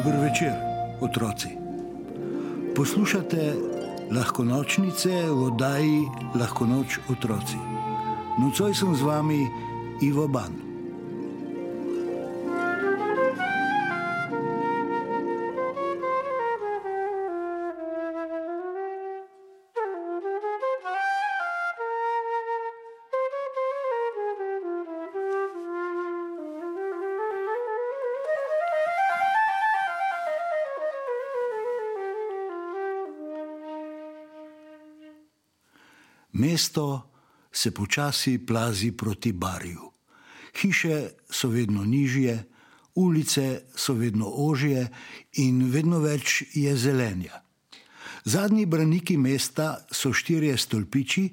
Dober večer, otroci. Poslušate lahko nočnice v oddaji Lahko noč otroci. Nocoj sem z vami Ivo Ban. Mesto se počasi plazi proti barju. Hiše so vedno nižje, ulice so vedno ožje in vedno več je zelenja. Zadnji braniki mesta so štirje stolpiči,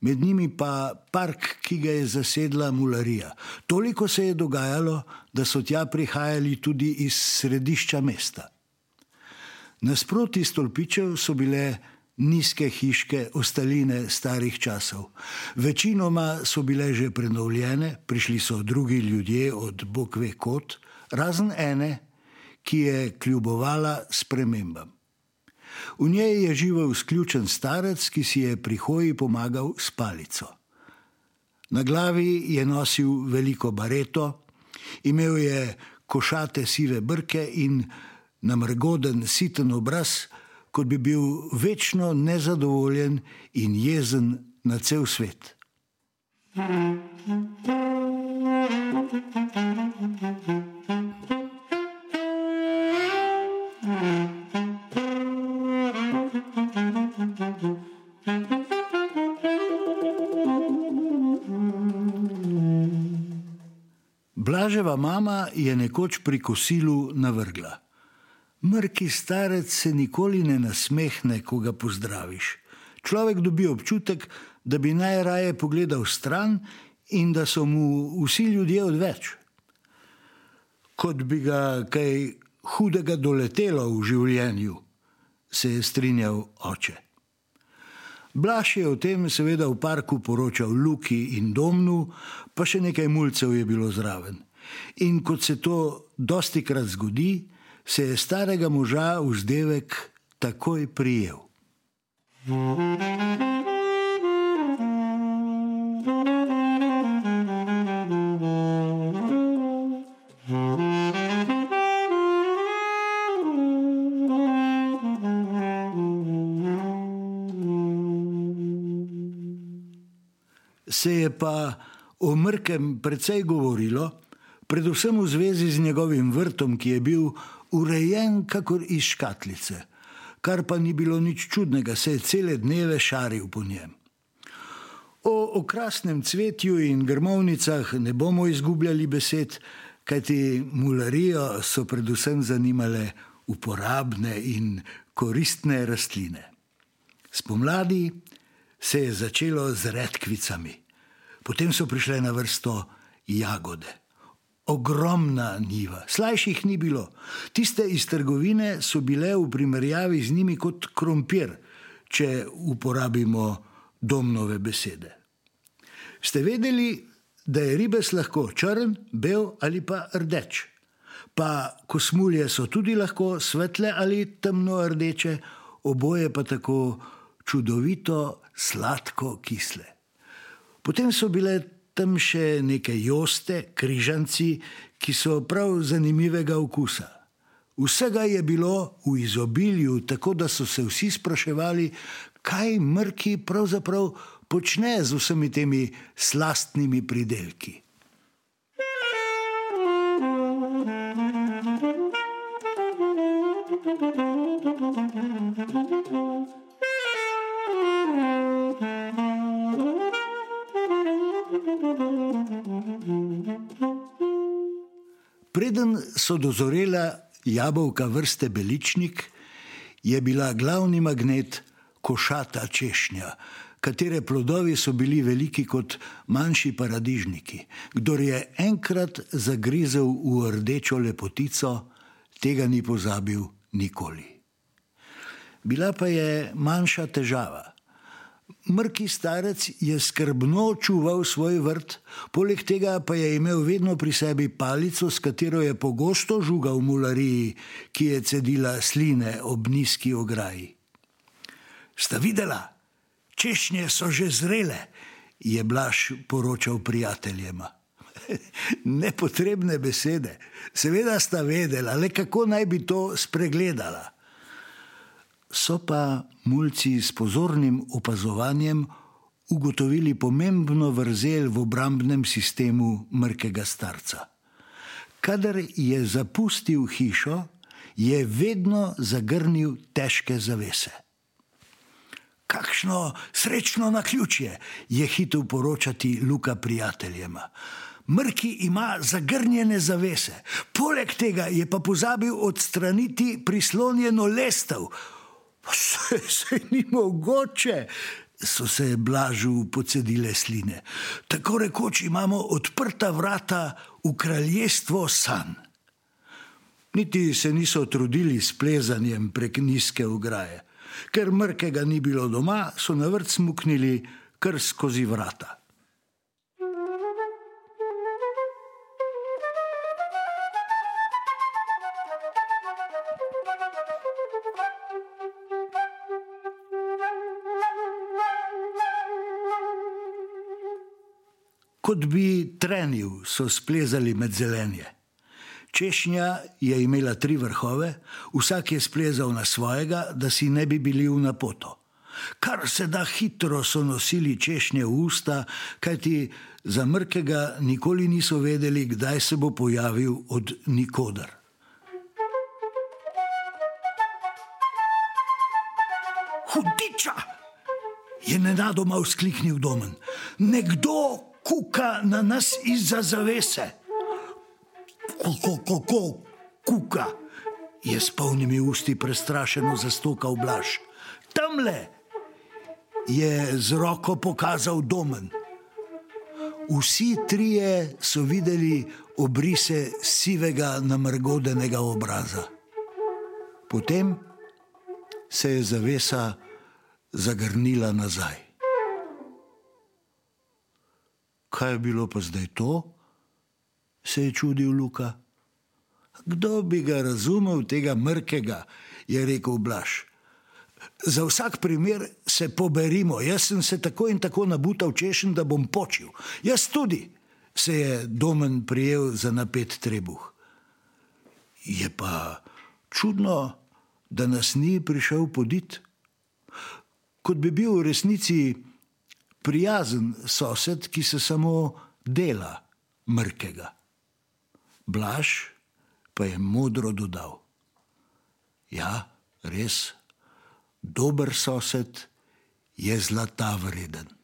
med njimi pa park, ki ga je zasedla mularija. Toliko se je dogajalo, da so tja prihajali tudi iz središča mesta. Nasproti stolpičev so bile nizke hiške, ostaline starih časov. Večinoma so bile že prenovljene, prišli so drugi ljudje od Bokve kot, razen ene, ki je kljubovala spremembam. V njej je živel sključen starec, ki si je pri hoji pomagal s palico. Na glavi je nosil veliko bareto, imel je košate sive brke in namrgoden siten obraz, kot bi bil večno nezadovoljen in jezen na cel svet. Blaževa mama je nekoč pri kosilu navrgla. Mrki starec se nikoli ne nasmehne, ko ga pozdraviš. Človek dobi občutek, da bi najraje pogledal stran in da so mu vsi ljudje odveč. Kot bi ga kaj hudega doletelo v življenju, se je strinjal oče. Blaž je o tem seveda v parku poročal Luki in Domnu, pa še nekaj mulcev je bilo zraven. In kot se to dosti krat zgodi, se je starega moža vzdevek takoj prijel. Se je pa o Mrkem precej govorilo, predvsem v zvezi z njegovim vrtom, ki je bil urejen kakor iz škatlice, kar pa ni bilo nič čudnega, se je cele dneve šaril po njem. O okrasnem cvetju in grmovnicah ne bomo izgubljali besed, kajti mularijo so predvsem zanimale uporabne in koristne rastline. Spomladi se je začelo z redkvicami, potem so prišle na vrsto jagode ogromna njiva, slajših ni bilo. Tiste iz trgovine so bile v primerjavi z njimi kot krompir, če uporabimo domnove besede. Ste vedeli, da je ribes lahko črn, bel ali pa rdeč? Pa kosmulje so tudi lahko svetle ali temno rdeče, oboje pa tako čudovito sladko kisle. Potem so bile tam še neke joste, križanci, ki so prav zanimivega okusa. Vsega je bilo v izobilju, tako da so se vsi spraševali, kaj mrki pravzaprav počne z vsemi temi slastnimi pridelki. Preden so dozorela jabolka vrste beličnik, je bila glavni magnet košata češnja, katere plodovi so bili veliki kot manjši paradižniki. Kdor je enkrat zagrizel v rdečo lepotico, tega ni pozabil nikoli. Bila pa je manjša težava. Mrki starec je skrbno čuval svoj vrt, poleg tega pa je imel vedno pri sebi palico, s katero je pogosto žugal mulariji, ki je cedila sline ob nizki ograji. Sta videla, češnje so že zrele, je Blaž poročal prijateljema. Nepotrebne besede, seveda sta vedela, le kako naj bi to spregledala so pa mulci s pozornim opazovanjem ugotovili pomembno vrzel v obrambnem sistemu mrkega starca. Kadar je zapustil hišo, je vedno zagrnil težke zavese. Kakšno srečno na ključje, je hitel poročati Luka prijateljema. Mrki ima zagrnjene zavese, poleg tega je pa pozabil odstraniti prislonjeno lestev, Se, se ni mogoče, so se blažu pocedile sline. Tako rekoč imamo odprta vrata v kraljestvo san. Niti se niso trudili s plezanjem prek nizke ograje. Ker mrkega ni bilo doma, so na vrt smuknili kar skozi vrata. Kot bi trenil, so splezali med zelenje. Češnja je imela tri vrhove, vsak je splezal na svojega, da si ne bi bili v napoto. Kar se da hitro so nosili češnje v usta, kajti za mrkega nikoli niso vedeli, kdaj se bo pojavil od nikoder. Hudiča! Je nenadoma vzkliknil domen. Nekdo kuka na nas izza zavese. Kako, kako, kuka, je s polnimi usti prestrašeno zastokal Blaž. Tamle je z roko pokazal domen. Vsi trije so videli obrise sivega, namrgodenega obraza. Potem se je zavesa zagrnila nazaj. Kaj je bilo pa zdaj to? se je čudil Luka. Kdo bi ga razumel, tega mrkega, je rekel Blaž. Za vsak primer se poberimo, jaz sem se tako in tako nabutal češen, da bom počil. Jaz tudi, se je domen prijel za napet trebuh. Je pa čudno, da nas ni prišel podit. Kot bi bil v resnici prijazen sosed, ki se samo dela mrkega. Blaž pa je modro dodal: Ja, res, dober sosed je zlata vreden.